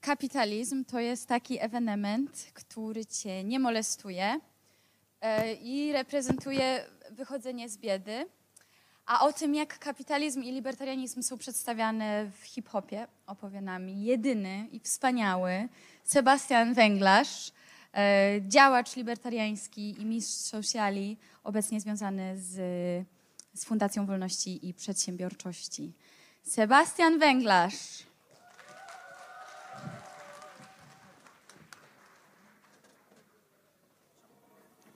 Kapitalizm to jest taki ewenement, który cię nie molestuje e, i reprezentuje wychodzenie z biedy. A o tym, jak kapitalizm i libertarianizm są przedstawiane w hip-hopie, opowie nam jedyny i wspaniały Sebastian Węglarz, e, działacz libertariański i mistrz sociali, obecnie związany z, z Fundacją Wolności i Przedsiębiorczości. Sebastian Węglarz.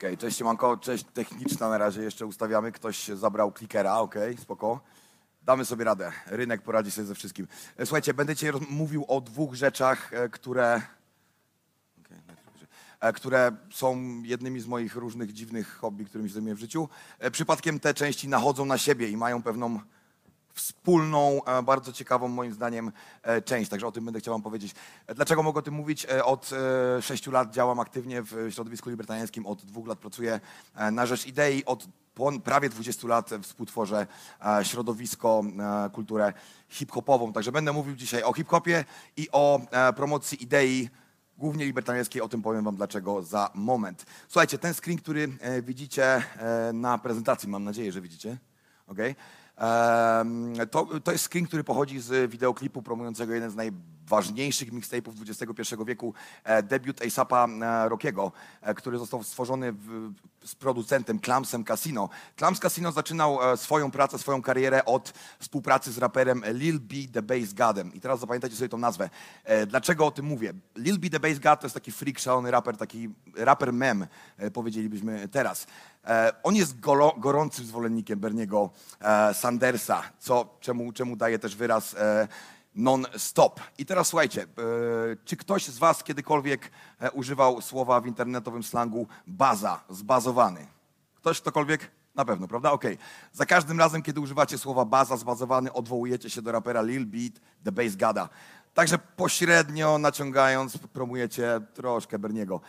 Okej, cześć Siemanko, cześć techniczna na razie jeszcze ustawiamy. Ktoś zabrał klikera, okej, spoko. Damy sobie radę. Rynek poradzi sobie ze wszystkim. E, Słuchajcie, będę dzisiaj mówił o dwóch rzeczach, e, które, e, które są jednymi z moich różnych dziwnych hobby, którymi się zajmuję w życiu. Przypadkiem te części nachodzą na siebie i mają pewną wspólną, e, bardzo ciekawą moim zdaniem e, część, także o tym będę chciał wam powiedzieć. E, Dlaczego mogę o tym mówić? Od sześciu lat działam aktywnie w środowisku libertariańskim, od dwóch lat pracuję na rzecz idei, od prawie 20 lat współtworzę środowisko, kulturę hip-hopową, także będę mówił dzisiaj o hip-hopie i o promocji idei głównie libertariańskiej, o tym powiem wam dlaczego za moment. Słuchajcie, ten screen, który widzicie na prezentacji, mam nadzieję, że widzicie, okej? To, to jest screen, który pochodzi z wideoklipu promującego jeden z najważniejszych mixtape'ów XXI wieku, e, debiut A$APa e, Rockiego, e, który został stworzony w, z producentem Clamsem Casino. Clams Casino zaczynał swoją pracę, swoją karierę od współpracy z raperem Lil B The Bass Godem. I teraz zapamiętajcie sobie tą nazwę. Dlaczego o tym mówię? Lil B The Bass God to jest taki freak, szalony raper, taki raper mem, powiedzielibyśmy teraz. E, On jest gorącym zwolennikiem Berniego e, Sandersa, co, czemu, czemu daje też wyraz e, non-stop. I teraz słuchajcie, czy ktoś z was kiedykolwiek używał słowa w internetowym slangu baza, zbazowany? Ktoś ktokolwiek? Na pewno, prawda? Okej. Za każdym razem, kiedy używacie słowa baza, zbazowany, odwołujecie się do rapera Lil Beat, The Bass Gada. Także pośrednio naciągając, promujecie troszkę Berniego.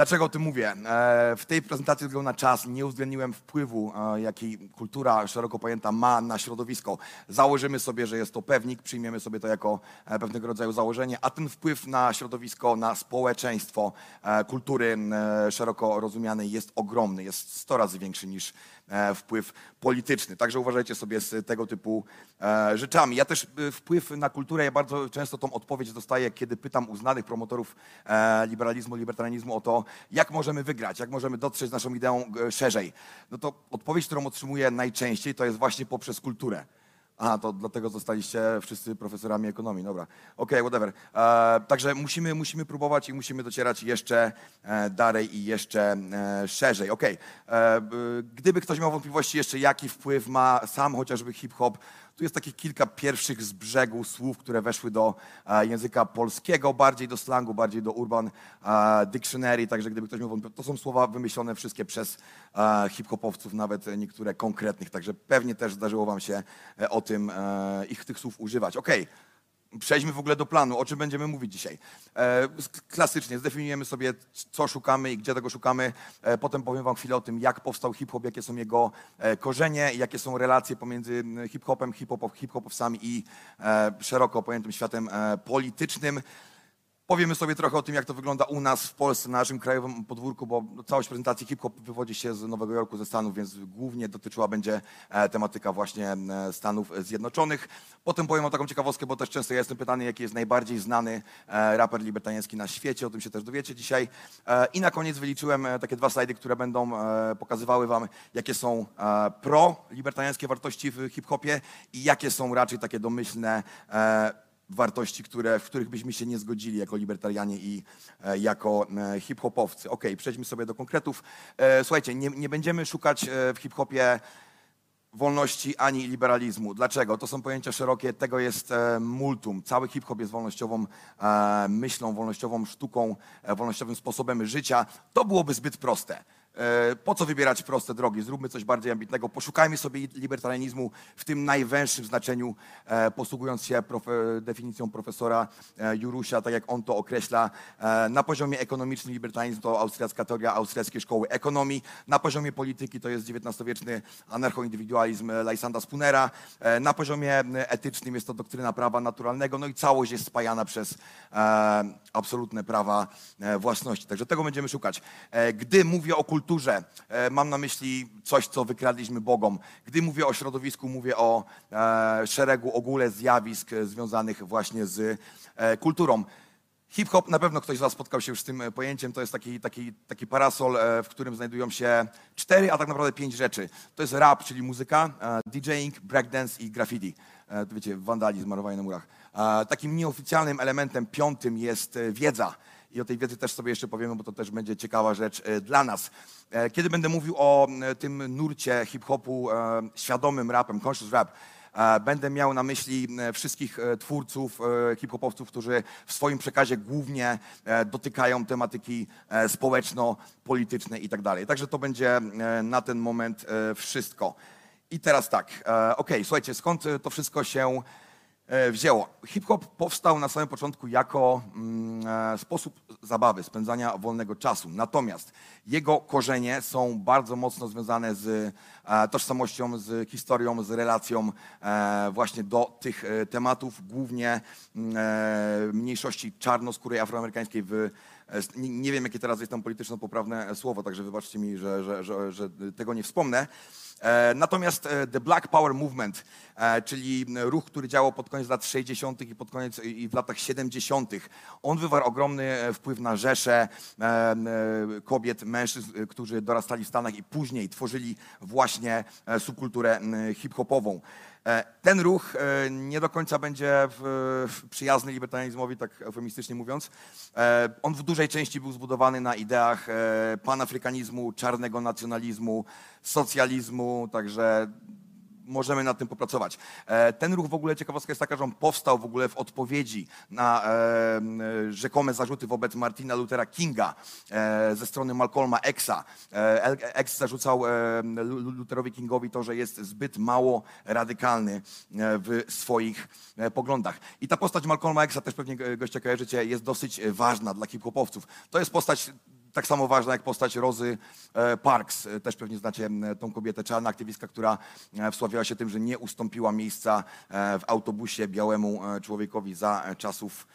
Dlaczego o tym mówię? E, W tej prezentacji ze względu na czas nie uwzględniłem wpływu, e, jaki kultura szeroko pojęta ma na środowisko. Założymy sobie, że jest to pewnik, przyjmiemy sobie to jako e, pewnego rodzaju założenie, a ten wpływ na środowisko, na społeczeństwo kultury szeroko rozumianej jest ogromny, jest 100 razy większy niż wpływ polityczny. Także uważajcie sobie z tego typu e, rzeczami. Ja też e, wpływ na kulturę, ja bardzo często tą odpowiedź dostaję, kiedy pytam uznanych promotorów e, liberalizmu, libertarianizmu o to, jak możemy wygrać, jak możemy dotrzeć z naszą ideą e, szerzej. No to odpowiedź, którą otrzymuję najczęściej, to jest właśnie poprzez kulturę. A, to dlatego zostaliście wszyscy profesorami ekonomii, dobra. Okej, whatever. E, także musimy, musimy próbować i musimy docierać jeszcze e, dalej i jeszcze e, szerzej. Okej. E, b- Gdyby ktoś miał wątpliwości jeszcze, jaki wpływ ma sam chociażby hip-hop, tu jest takie kilka pierwszych z brzegu słów, które weszły do e, języka polskiego, bardziej do slangu, bardziej do urban e, dictionary, także gdyby ktoś miał wątpliwości, to są słowa wymyślone wszystkie przez e, hip-hopowców, nawet niektóre konkretnych, także pewnie też zdarzyło wam się o tym, ich tych słów używać. Okej. Przejdźmy w ogóle do planu, o czym będziemy mówić dzisiaj. E, klasycznie zdefiniujemy sobie, co szukamy i gdzie tego szukamy. E, potem powiem wam chwilę o tym, jak powstał hip-hop, jakie są jego e, korzenie, jakie są relacje pomiędzy hip-hopem, hip-hop, hip-hopowcami i e, szeroko pojętym światem e, politycznym. Powiemy sobie trochę o tym, jak to wygląda u nas w Polsce, na naszym krajowym podwórku, bo całość prezentacji hip-hop wywodzi się z Nowego Jorku, ze Stanów, więc głównie dotyczyła będzie e, tematyka właśnie e, Stanów Zjednoczonych. Potem powiem o taką ciekawostkę, bo też często ja jestem pytany, jaki jest najbardziej znany e, raper libertariański na świecie, o tym się też dowiecie dzisiaj. I na koniec wyliczyłem takie dwa slajdy, które będą pokazywały wam, jakie są e, pro-libertariańskie wartości w hip-hopie i jakie są raczej takie domyślne wartości, które, w których byśmy się nie zgodzili jako libertarianie i e, jako e, hip-hopowcy. Okej, przejdźmy sobie do konkretów. E, słuchajcie, nie, nie będziemy szukać w hip-hopie wolności ani liberalizmu. Dlaczego? To są pojęcia szerokie, tego jest multum. Cały hip-hop jest wolnościową myślą, wolnościową sztuką, wolnościowym sposobem życia. To byłoby zbyt proste. E, Po co wybierać proste drogi? Zróbmy coś bardziej ambitnego. Poszukajmy sobie libertarianizmu w tym najwęższym znaczeniu, e, posługując się profe, definicją profesora e, Jurusia, tak jak on to określa. E, Na poziomie ekonomicznym libertarianizm to austriacka teoria, austriackie szkoły ekonomii. Na poziomie polityki to jest XIX-wieczny anarchoindywidualizm e, Lysanda Spunera. E, Na poziomie e, etycznym jest to doktryna prawa naturalnego. No i całość jest spajana przez e, absolutne prawa e, własności. Także tego będziemy szukać. E, Gdy mówię o kulturze, e, mam na myśli coś, co wykradliśmy Bogom. Gdy mówię o środowisku, mówię o e, szeregu ogóle zjawisk e, związanych właśnie z kulturą. Hip-hop, na pewno ktoś z Was spotkał się już z tym pojęciem, to jest taki, taki, taki parasol, w którym znajdują się cztery, a tak naprawdę pięć rzeczy. To jest rap, czyli muzyka, DJing, breakdance i graffiti. Wiecie, wandalizm, malowanie na murach. Takim nieoficjalnym elementem piątym jest wiedza. I o tej wiedzy też sobie jeszcze powiemy, bo to też będzie ciekawa rzecz e, dla nas. E, Kiedy będę mówił o tym nurcie hip-hopu, e, świadomym rapem, conscious rap, Będę miał na myśli wszystkich twórców, hip-hopowców, którzy w swoim przekazie głównie dotykają tematyki e, społeczno-polityczne i tak dalej. Także to będzie na ten moment wszystko. I teraz tak, okej, słuchajcie, skąd to wszystko się wzięło? Hip-hop powstał na samym początku jako mm, e, sposób zabawy, spędzania wolnego czasu. Natomiast jego korzenie są bardzo mocno związane z e, tożsamością, z historią, z relacją e, właśnie do tych e, tematów, głównie mm, e, mniejszości czarnoskórej afroamerykańskiej w e, nie, nie wiem, jakie teraz jest tam polityczno-poprawne słowo, także wybaczcie mi, że, że, że, że tego nie wspomnę. E, Natomiast e, The Black Power Movement, e, czyli ruch, który działał pod koniec lat 60. i pod koniec i w latach 70., on wywarł ogromny wpływ na rzesze kobiet, mężczyzn, którzy dorastali w Stanach i później tworzyli właśnie subkulturę hip-hopową. E, Ten ruch e, nie do końca będzie przyjazny libertarianizmowi, tak eufemistycznie mówiąc. E, On w dużej części był zbudowany na ideach panafrykanizmu, czarnego nacjonalizmu, socjalizmu, także możemy nad tym popracować. E, Ten ruch w ogóle, ciekawostka jest taka, że on powstał w ogóle w odpowiedzi na e, m, rzekome zarzuty wobec Martina Luthera Kinga e, ze strony Malcolma Xa. E, El- X zarzucał e, Lu- Lu- Lutherowi Kingowi to, że jest zbyt mało radykalny e, w swoich e, poglądach. I ta postać Malcolma Xa, też pewnie go- gościa kojarzycie, jest dosyć e, ważna dla hip-hopowców. To jest postać tak samo ważna jak postać Rozy e, Parks. E, Też pewnie znacie tą kobietę, czarna aktywistka, która e, wsławiała się tym, że nie ustąpiła miejsca w autobusie białemu człowiekowi za czasów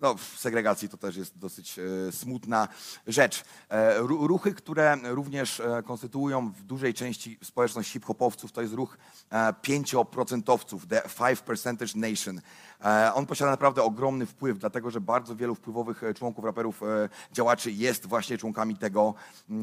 no, w segregacji to też jest dosyć e, smutna rzecz. E, ru- ruchy, które również e, konstytuują w dużej części społeczność hip-hopowców, to jest ruch e, pięcioprocentowców, The Five Percentage Nation. On posiada naprawdę ogromny wpływ, dlatego że bardzo wielu wpływowych członków, raperów, działaczy jest właśnie członkami tego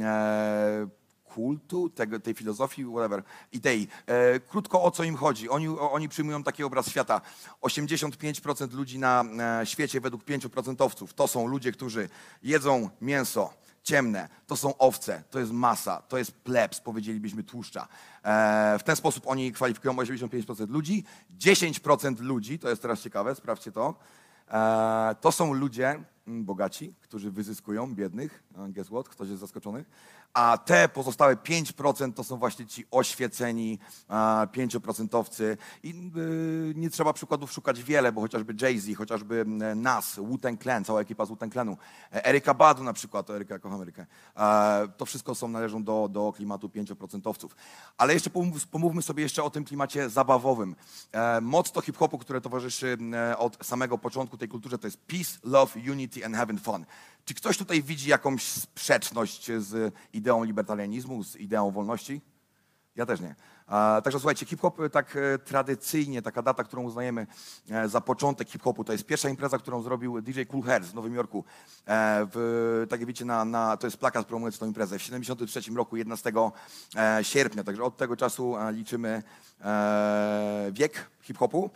e, kultu, tego, tej filozofii, whatever, idei. E, krótko o co im chodzi. Oni, o, oni przyjmują taki obraz świata. 85% ludzi na e, świecie według 5% to są ludzie, którzy jedzą mięso ciemne, to są owce, to jest masa, to jest plebs, powiedzielibyśmy tłuszcza. E, w ten sposób oni kwalifikują 85% ludzi. 10% ludzi, to jest teraz ciekawe, sprawdźcie to, E, to są ludzie bogaci, którzy wyzyskują biednych. E, Guess what? Ktoś jest zaskoczony. A te pozostałe 5% to są właśnie ci oświeceni pięcioprocentowcy. I y, nie trzeba przykładów szukać wiele, bo chociażby Jay-Z, chociażby mm, Nas, Wu-Tang Clan, cała ekipa z Wu-Tang Clanu, e, Eryka Badu na przykład, to Eryka, kocham Erykę. E, To wszystko są, należą do, do klimatu pięcioprocentowców. Ale jeszcze pomów, pomówmy sobie jeszcze o tym klimacie zabawowym. E, Motto hip-hopu, które towarzyszy od samego początku tej kulturze, to jest peace, love, unity and having fun. Czy ktoś tutaj widzi jakąś sprzeczność z ideą libertarianizmu, z ideą wolności? Ja też nie. Także słuchajcie, hip-hop e, tak e, tradycyjnie, taka data, którą uznajemy e, za początek hip-hopu, to jest pierwsza impreza, którą zrobił DJ Cool Herc w Nowym Jorku. W, tak jak wiecie, na, na, to jest plakat promujący tę imprezę. W 73 roku, 11 e, sierpnia, także od tego czasu liczymy wiek hip-hopu.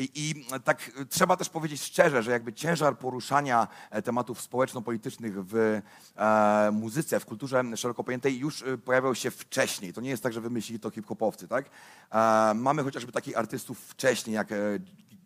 I, I tak y, trzeba też powiedzieć szczerze, że jakby ciężar poruszania e, tematów społeczno-politycznych w e, muzyce, w kulturze szeroko pojętej już y, pojawiał się wcześniej. To nie jest tak, że wymyślili to hip-hopowcy, tak? E, mamy chociażby takich artystów wcześniej, jak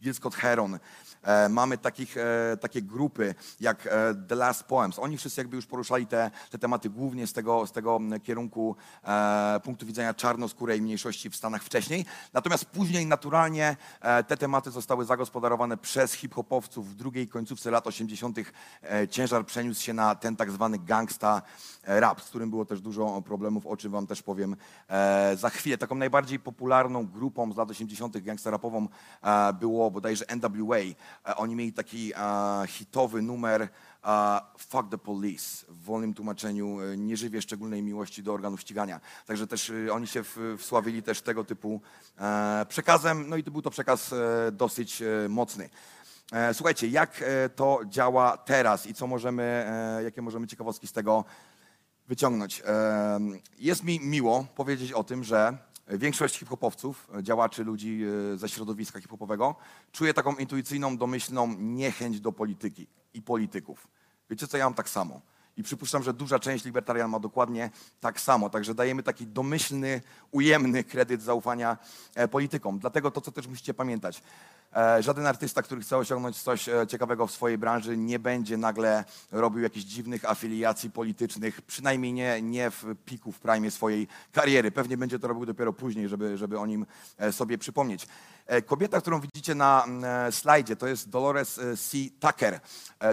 Gil Scott Heron. E, mamy takich, e, takie grupy jak e, The Last Poems. Oni wszyscy jakby już poruszali te, te tematy głównie z tego, z tego kierunku e, punktu widzenia czarnoskórej mniejszości w Stanach wcześniej. Natomiast później naturalnie e, te tematy zostały zagospodarowane przez hip-hopowców w drugiej końcówce lat 80. E, ciężar przeniósł się na ten tak zwany gangsta rap, z którym było też dużo problemów, o czym wam też powiem e, za chwilę. Taką najbardziej popularną grupą z lat 80. gangsta rapową e, było bodajże NWA. E, oni mieli taki e, hitowy numer e, Fuck the Police w wolnym tłumaczeniu nie żywię szczególnej miłości do organów ścigania. Także też oni się wsławili też tego typu przekazem, no i to był to przekaz dosyć mocny. Słuchajcie, jak to działa teraz i co możemy, jakie możemy ciekawostki z tego wyciągnąć? Jest mi miło powiedzieć o tym, że większość hip-hopowców, działaczy, ludzi e, ze środowiska hip-hopowego czuje taką intuicyjną, domyślną niechęć do polityki i polityków. Wiecie co, ja mam tak samo. I przypuszczam, że duża część libertarian ma dokładnie tak samo. Także dajemy taki domyślny, ujemny kredyt zaufania e, politykom. Dlatego to, co też musicie pamiętać. E, żaden artysta, który chce osiągnąć coś e, ciekawego w swojej branży, nie będzie nagle robił jakichś dziwnych afiliacji politycznych, przynajmniej nie, nie w piku, w prime swojej kariery. Pewnie będzie to robił dopiero później, żeby, żeby o nim e, sobie przypomnieć. E, Kobieta, którą widzicie na mm, e, slajdzie, to jest Dolores e, C. Tucker.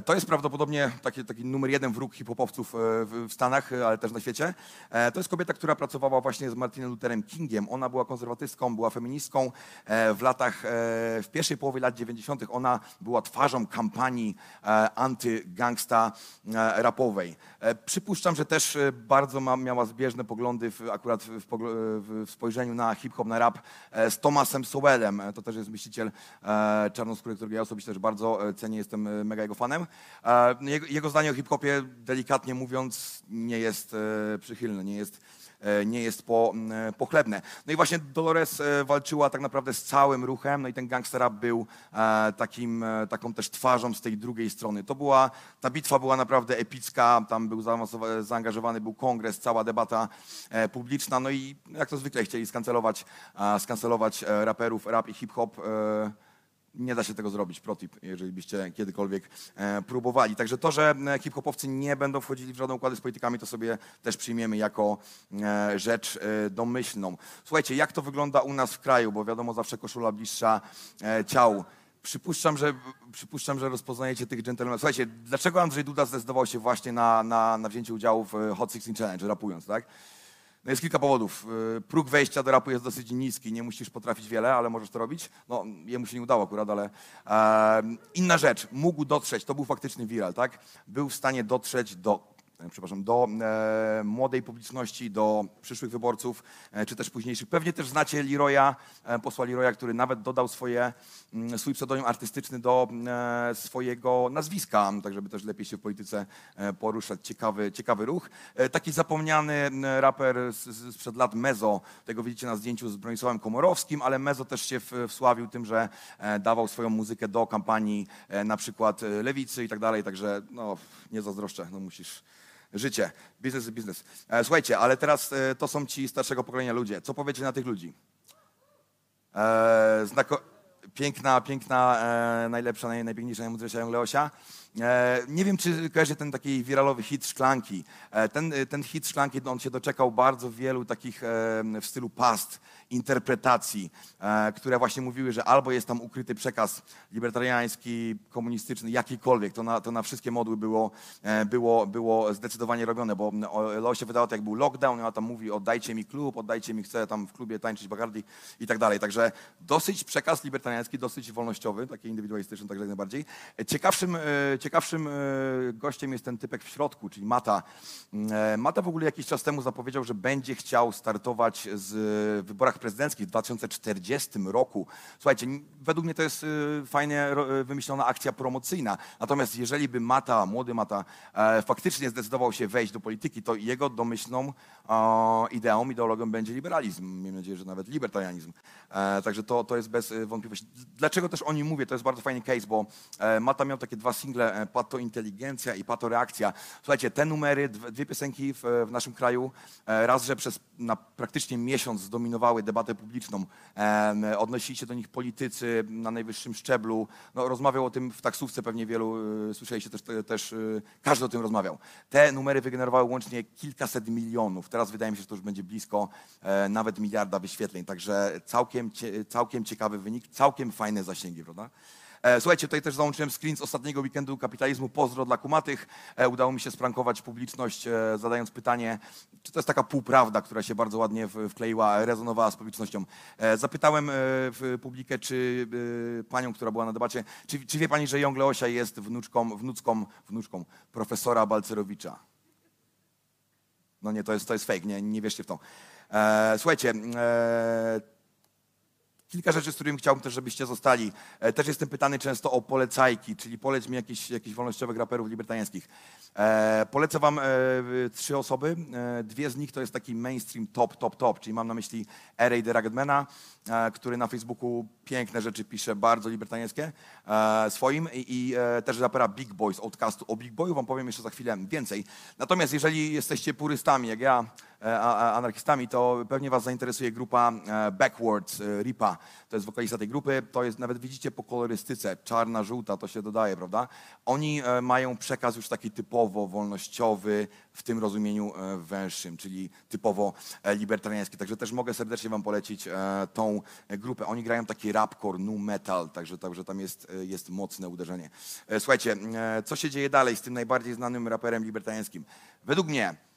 To jest prawdopodobnie taki, taki numer jeden wróg hip-hopowców e, w Stanach, ale też na świecie. To jest kobieta, która pracowała właśnie z Martinem Lutherem Kingiem. Ona była konserwatystką, była feministką. W latach, w pierwszej połowie lat 90. ona była twarzą kampanii antygangsta rapowej. Przypuszczam, że też bardzo miała zbieżne poglądy w, akurat w, w, w, spojrzeniu na hip-hop, na rap z Thomasem Sowellem. E, To też jest myśliciel e, czarnoskóry, którego ja osobiście też bardzo e, cenię, jestem mega jego fanem. Jego, zdanie o hip-hopie, delikatnie mówiąc, nie jest przychylne, nie jest nie jest po, e, pochlebne. No i właśnie Dolores e, walczyła tak naprawdę z całym ruchem, no i ten gangster rap był e, takim, e, taką też twarzą z tej drugiej strony. To była, ta bitwa była naprawdę epicka, tam był zaangażowany był kongres, cała debata e, publiczna, no i jak to zwykle chcieli skancelować, e, skancelować e, raperów, rap i hip-hop. Nie da się tego zrobić, protip, jeżeli byście kiedykolwiek e, próbowali. Także to, że e, hip-hopowcy nie będą wchodzili w żadne układy z politykami, to sobie też przyjmiemy jako e, rzecz domyślną. Słuchajcie, jak to wygląda u nas w kraju, bo wiadomo, zawsze koszula bliższa ciału. Przypuszczam, że, przypuszczam, że rozpoznajecie tych dżentelmenów. Słuchajcie, dlaczego Andrzej Duda zdecydował się właśnie na, na, na wzięcie udziału w Hot 16 Challenge, rapując, tak? No jest kilka powodów. Y, Próg wejścia do rapu jest dosyć niski, nie musisz potrafić wiele, ale możesz to robić. No, jemu się nie udało akurat, ale inna rzecz, mógł dotrzeć, to był faktyczny viral, tak? Był w stanie dotrzeć do, przepraszam, do e, młodej publiczności, do przyszłych wyborców, e, czy też późniejszych. Pewnie też znacie Leroya, e, posła Leroya, który nawet dodał swoje, mm, swój pseudonim artystyczny do e, swojego nazwiska, tak żeby też lepiej się w polityce e, poruszać. Ciekawy, ciekawy ruch. E, Taki zapomniany raper z- sprzed lat Mezo, tego widzicie na zdjęciu z Bronisławem Komorowskim, ale Mezo też się wsławił tym, że e, dawał swoją muzykę do kampanii e, na przykład e, Lewicy i tak dalej, także no, nie zazdroszczę, no musisz życie, biznes jest biznes. E, Słuchajcie, ale teraz e, to są ci starszego pokolenia ludzie. Co powiecie na tych ludzi? E, znako- piękna, piękna, najlepsza, naj, najpiękniejsza, najmądrzejsza Leosia. E, nie wiem, czy kojarzy ten taki wiralowy hit Szklanki. E, ten, ten hit Szklanki, no, on się doczekał bardzo wielu takich e, w stylu past interpretacji, e, które właśnie mówiły, że albo jest tam ukryty przekaz libertariański, komunistyczny, jakikolwiek, to na, to na wszystkie modły było, e, było, było zdecydowanie robione, bo o, Leo się wydało, to jak był lockdown, ona tam mówi, oddajcie mi klub, oddajcie mi, chcę tam w klubie tańczyć Bacardi i tak dalej. Także dosyć przekaz libertariański, dosyć wolnościowy, taki indywidualistyczny, także jak najbardziej. E, Ciekawszym, e, ciekawszym e, gościem jest ten typek w środku, czyli Mata. E, Mata w ogóle jakiś czas temu zapowiedział, że będzie chciał startować z w wyborach prezydenckich w 2040 roku. Słuchajcie, według mnie to jest e, fajnie e, wymyślona akcja promocyjna. Natomiast jeżeli by Mata, młody Mata, e, faktycznie zdecydował się wejść do polityki, to jego domyślną e, ideą, ideologią będzie liberalizm. Miejmy nadzieję, że nawet libertarianizm. E, także to, to jest bez e, wątpliwości. Dlaczego też o nim mówię? To jest bardzo fajny case, bo e, Mata miał takie dwa single że e, patointeligencja i patoreakcja. Słuchajcie, te numery, dw- dwie piosenki w, w naszym kraju, e, raz, że przez na praktycznie miesiąc zdominowały debatę publiczną, em, odnosili się do nich politycy na najwyższym szczeblu, no, rozmawiał o tym w taksówce pewnie wielu, e, słyszeliście też, te- też e, każdy o tym rozmawiał. Te numery wygenerowały łącznie kilkaset milionów, teraz wydaje mi się, że to już będzie blisko e, nawet miliarda wyświetleń, także całkiem, całkiem ciekawy wynik, całkiem fajne zasięgi, prawda? E, Słuchajcie, tutaj też załączyłem screen z ostatniego weekendu kapitalizmu. Pozdro dla kumatych. E, Udało mi się sprankować publiczność, e, zadając pytanie, czy to jest taka półprawda, która się bardzo ładnie wkleiła, rezonowała z publicznością. Zapytałem w publikę, czy panią, która była na debacie, czy, czy wie pani, że Jągle Osia jest wnuczką, wnuczką, wnuczką profesora Balcerowicza? No nie, to jest, to jest fake, nie, nie wierzcie w to. Słuchajcie, kilka rzeczy, z którymi chciałbym też, żebyście zostali. E, Też jestem pytany często o polecajki, czyli poleć mi jakichś, jakichś wolnościowych raperów libertariańskich. E, polecę wam e, trzy osoby. E, dwie z nich to jest taki mainstream top, top, top, czyli mam na myśli R.A. The Ruggedmana, e, który na Facebooku piękne rzeczy pisze, bardzo libertariańskie e, swoim i, i e, też rapera Big Boy z Outcastu. O Big Boyu wam powiem jeszcze za chwilę więcej. Natomiast jeżeli jesteście purystami, jak ja, anarchistami, to pewnie was zainteresuje grupa e, Backwards, e, Ripa. To jest wokalista tej grupy. To jest, nawet widzicie po kolorystyce, czarna, żółta, to się dodaje, prawda? Oni e, mają przekaz już taki typowo wolnościowy, w tym rozumieniu e, węższym, czyli typowo e, libertariański. Także też mogę serdecznie wam polecić e, tą e, grupę. Oni grają taki rapcore, nu metal, także, także tam jest, e, jest mocne uderzenie. E, Słuchajcie, e, co się dzieje dalej z tym najbardziej znanym raperem libertariańskim? Według mnie e,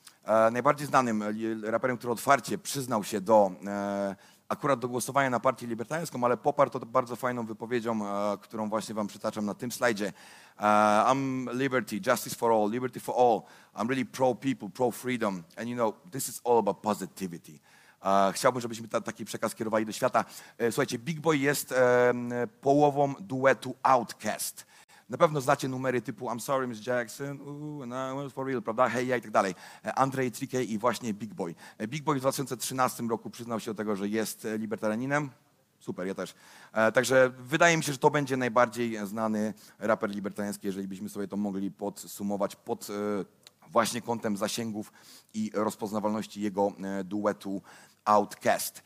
najbardziej znanym e, raperem, który otwarcie przyznał się do e, akurat do głosowania na partię libertariańską, ale poparł to bardzo fajną wypowiedzią, e, którą właśnie wam przytaczam na tym slajdzie. E, I'm liberty, justice for all, liberty for all. I'm really pro people, pro freedom. And you know, this is all about positivity. E, Chciałbym, żebyśmy ta, taki przekaz kierowali do świata. E, Słuchajcie, Big Boy jest połową duetu Outcast. Na pewno znacie numery typu I'm sorry, Miss Jackson, ooh, was for real, prawda? Hej, ja i tak dalej. E, Andrzej Trikej i właśnie Big Boy. E, Big Boy w 2013 roku przyznał się do tego, że jest e, libertarianinem. Super, ja też. Także wydaje mi się, że to będzie najbardziej znany raper libertariański, jeżeli byśmy sobie to mogli podsumować pod właśnie kątem zasięgów i rozpoznawalności jego duetu Outcast.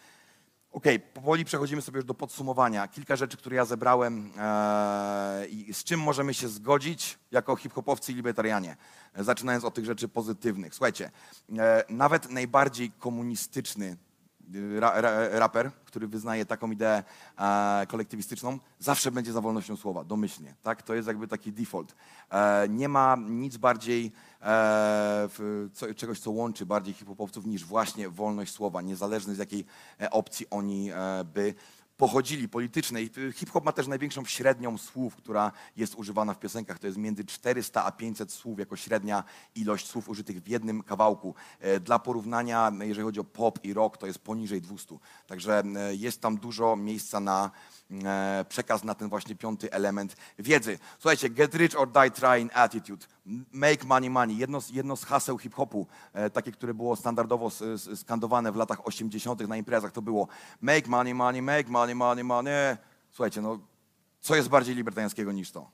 Okej, powoli przechodzimy sobie już do podsumowania. Kilka rzeczy, które ja zebrałem e, i z czym możemy się zgodzić jako hip-hopowcy i libertarianie. E, Zaczynając od tych rzeczy pozytywnych. Słuchajcie, e, nawet najbardziej komunistyczny ra, ra, raper, który wyznaje taką ideę e, kolektywistyczną, zawsze będzie za wolnością słowa, domyślnie. Tak? To jest jakby taki default. E, nie ma nic bardziej e, w, co, czegoś, co łączy bardziej hip-hopowców niż właśnie wolność słowa, niezależnie z jakiej e, opcji oni e, by pochodzili politycznej. Hip-hop ma też największą średnią słów, która jest używana w piosenkach. To jest między 400 a 500 słów jako średnia ilość słów użytych w jednym kawałku. E, Dla porównania, jeżeli chodzi o pop i rock, to jest poniżej 200. Także e, jest tam dużo miejsca na przekaz na ten właśnie piąty element wiedzy. Słuchajcie, get rich or die trying attitude. Make money money. Jedno z, jedno z haseł hip-hopu, e, takie, które było standardowo skandowane w latach 80. na imprezach, to było make money money, make money money money. Słuchajcie, no co jest bardziej libertariańskiego niż to?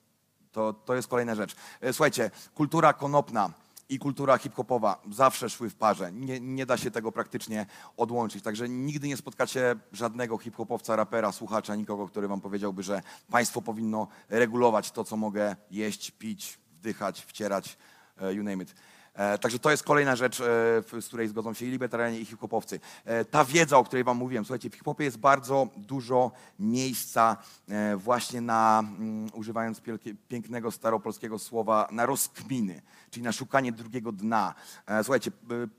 To, to jest kolejna rzecz. E, Słuchajcie, kultura konopna i kultura hip-hopowa zawsze szły w parze. Nie, nie da się tego praktycznie odłączyć. Także nigdy nie spotkacie żadnego hip-hopowca, rapera, słuchacza, nikogo, który wam powiedziałby, że państwo powinno regulować to, co mogę jeść, pić, wdychać, wcierać, e, you name it. E, Także to jest kolejna rzecz, e, z której zgodzą się i libertarianie, i hip-hopowcy. E, Ta wiedza, o której wam mówiłem, słuchajcie, w hip-hopie jest bardzo dużo miejsca właśnie na, mm, używając pięknego staropolskiego słowa, na rozkminy, czyli na szukanie drugiego dna. Słuchajcie,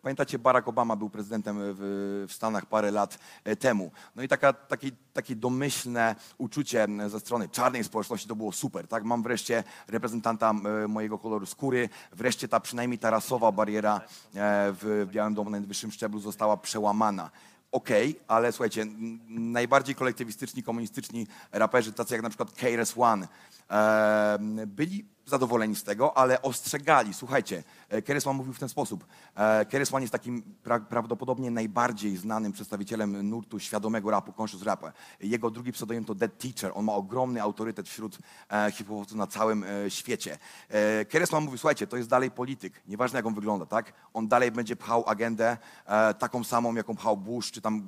pamiętacie, Barack Obama był prezydentem w, Stanach parę lat temu. No i taka, takie, takie domyślne uczucie ze strony czarnej społeczności to było super, tak? Mam wreszcie reprezentanta mojego koloru skóry, wreszcie ta przynajmniej ta rasowa bariera e, w Białym Domu na najwyższym szczeblu została przełamana. Okej, ale słuchajcie, najbardziej kolektywistyczni, komunistyczni raperzy, tacy jak na przykład KRS-One, e, byli zadowoleni z tego, ale ostrzegali. Słuchajcie, e, Keresman mówił w ten sposób. E, Keresman jest takim pra prawdopodobnie najbardziej znanym przedstawicielem nurtu świadomego rapu, conscious rap. Jego drugi pseudonim to Dead Teacher. On ma ogromny autorytet wśród e, hip-hopowców na całym świecie. Keresman mówił, słuchajcie, to jest dalej polityk. Nieważne jak on wygląda, tak? On dalej będzie pchał agendę taką samą, jaką pchał Bush, czy tam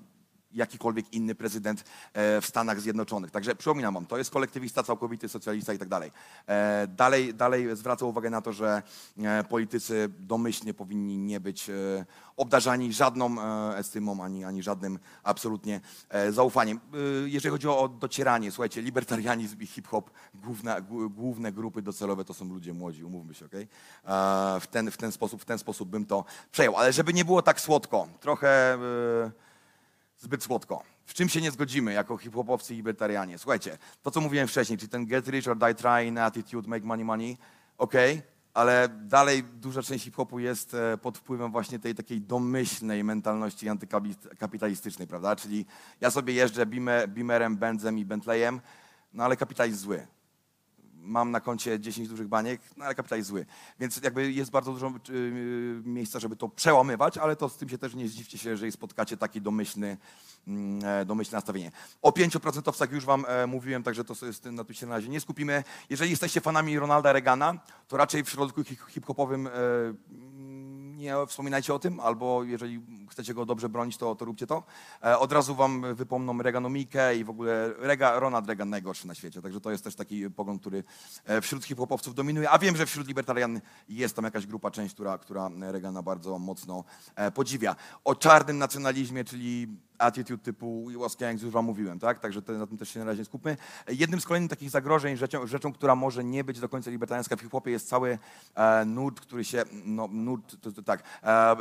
jakikolwiek inny prezydent e, w Stanach Zjednoczonych. Także przypominam wam, to jest kolektywista całkowity, socjalista i tak dalej. E, Dalej, dalej zwraca uwagę na to, że e, politycy domyślnie powinni nie być obdarzani żadną estymą, ani, ani żadnym absolutnie zaufaniem. Jeżeli chodzi o docieranie, słuchajcie, libertarianizm i hip-hop, główne, głó- główne grupy docelowe to są ludzie młodzi, umówmy się, okej? E, W, ten, w, ten sposób, w ten sposób bym to przejął. Ale żeby nie było tak słodko, trochę... zbyt słodko. W czym się nie zgodzimy jako hip-hopowcy i libertarianie? Słuchajcie, to co mówiłem wcześniej, czyli ten get rich or die trying attitude, make money, money, okej, ale dalej duża część hip-hopu jest e, pod wpływem właśnie tej takiej domyślnej mentalności antykapitalistycznej, prawda? Czyli ja sobie jeżdżę Beamerem, Benzem i Bentleyem, no ale kapitalizm zły mam na koncie 10 dużych baniek, no ale kapitalizm zły. Więc jakby jest bardzo dużo y, miejsca, żeby to przełamywać, ale to z tym się też nie zdziwcie się, jeżeli spotkacie taki domyślny, e, domyślne nastawienie. O 5% już wam e, mówiłem, także to sobie z tym na tym się na razie nie skupimy. Jeżeli jesteście fanami Ronalda Reagana, to raczej w hip- hip-hopowym e, nie wspominajcie o tym, albo jeżeli chcecie go dobrze bronić, to, to róbcie to. E, od razu wam wypomną Reaganomikę i w ogóle Rega, Ronald Reagan najgorszy na świecie. Także to jest też taki pogląd, który e, wśród hip-hopowców dominuje. A wiem, że wśród libertarian jest tam jakaś grupa, część, która, która Reagana bardzo mocno e, podziwia. O czarnym nacjonalizmie, czyli attitude typu We was gangs, już wam mówiłem, tak? Także na tym też się na razie skupmy. Jednym z kolejnych takich zagrożeń, rzeczą, rzeczą która może nie być do końca libertariańska w hip-hopie jest cały e, nurt, który się, no nurt, to, to tak, e, e,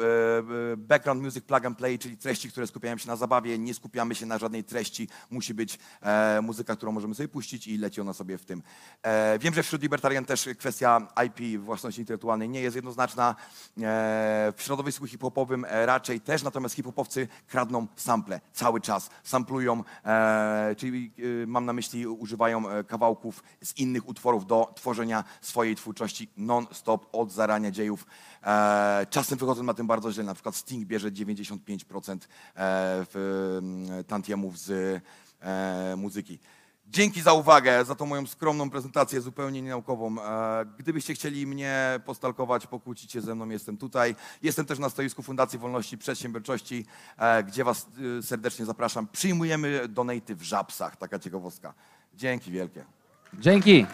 background music plug and play, czyli treści, które skupiają się na zabawie, nie skupiamy się na żadnej treści, musi być e, muzyka, którą możemy sobie puścić i leci ona sobie w tym. E, wiem, że wśród libertarian też kwestia IP, własności intelektualnej nie jest jednoznaczna. E, w środowisku hip-hopowym raczej też, natomiast hip-hopowcy kradną sample cały czas, samplują, e, czyli e, mam na myśli używają e, kawałków z innych utworów do tworzenia swojej twórczości non-stop od zarania dziejów. E, czasem wychodzą na tym bardzo źle, na przykład Sting bierze 95% e, w, tantiemów z e, muzyki. Dzięki za uwagę, za tą moją skromną prezentację, zupełnie nienaukową. E, Gdybyście chcieli mnie postalkować, pokłócić się ze mną, jestem tutaj. Jestem też na stoisku Fundacji Wolności Przedsiębiorczości, e, gdzie Was y, serdecznie zapraszam. Przyjmujemy donaty w żabsach, taka ciekawostka. Dzięki wielkie. Dzięki.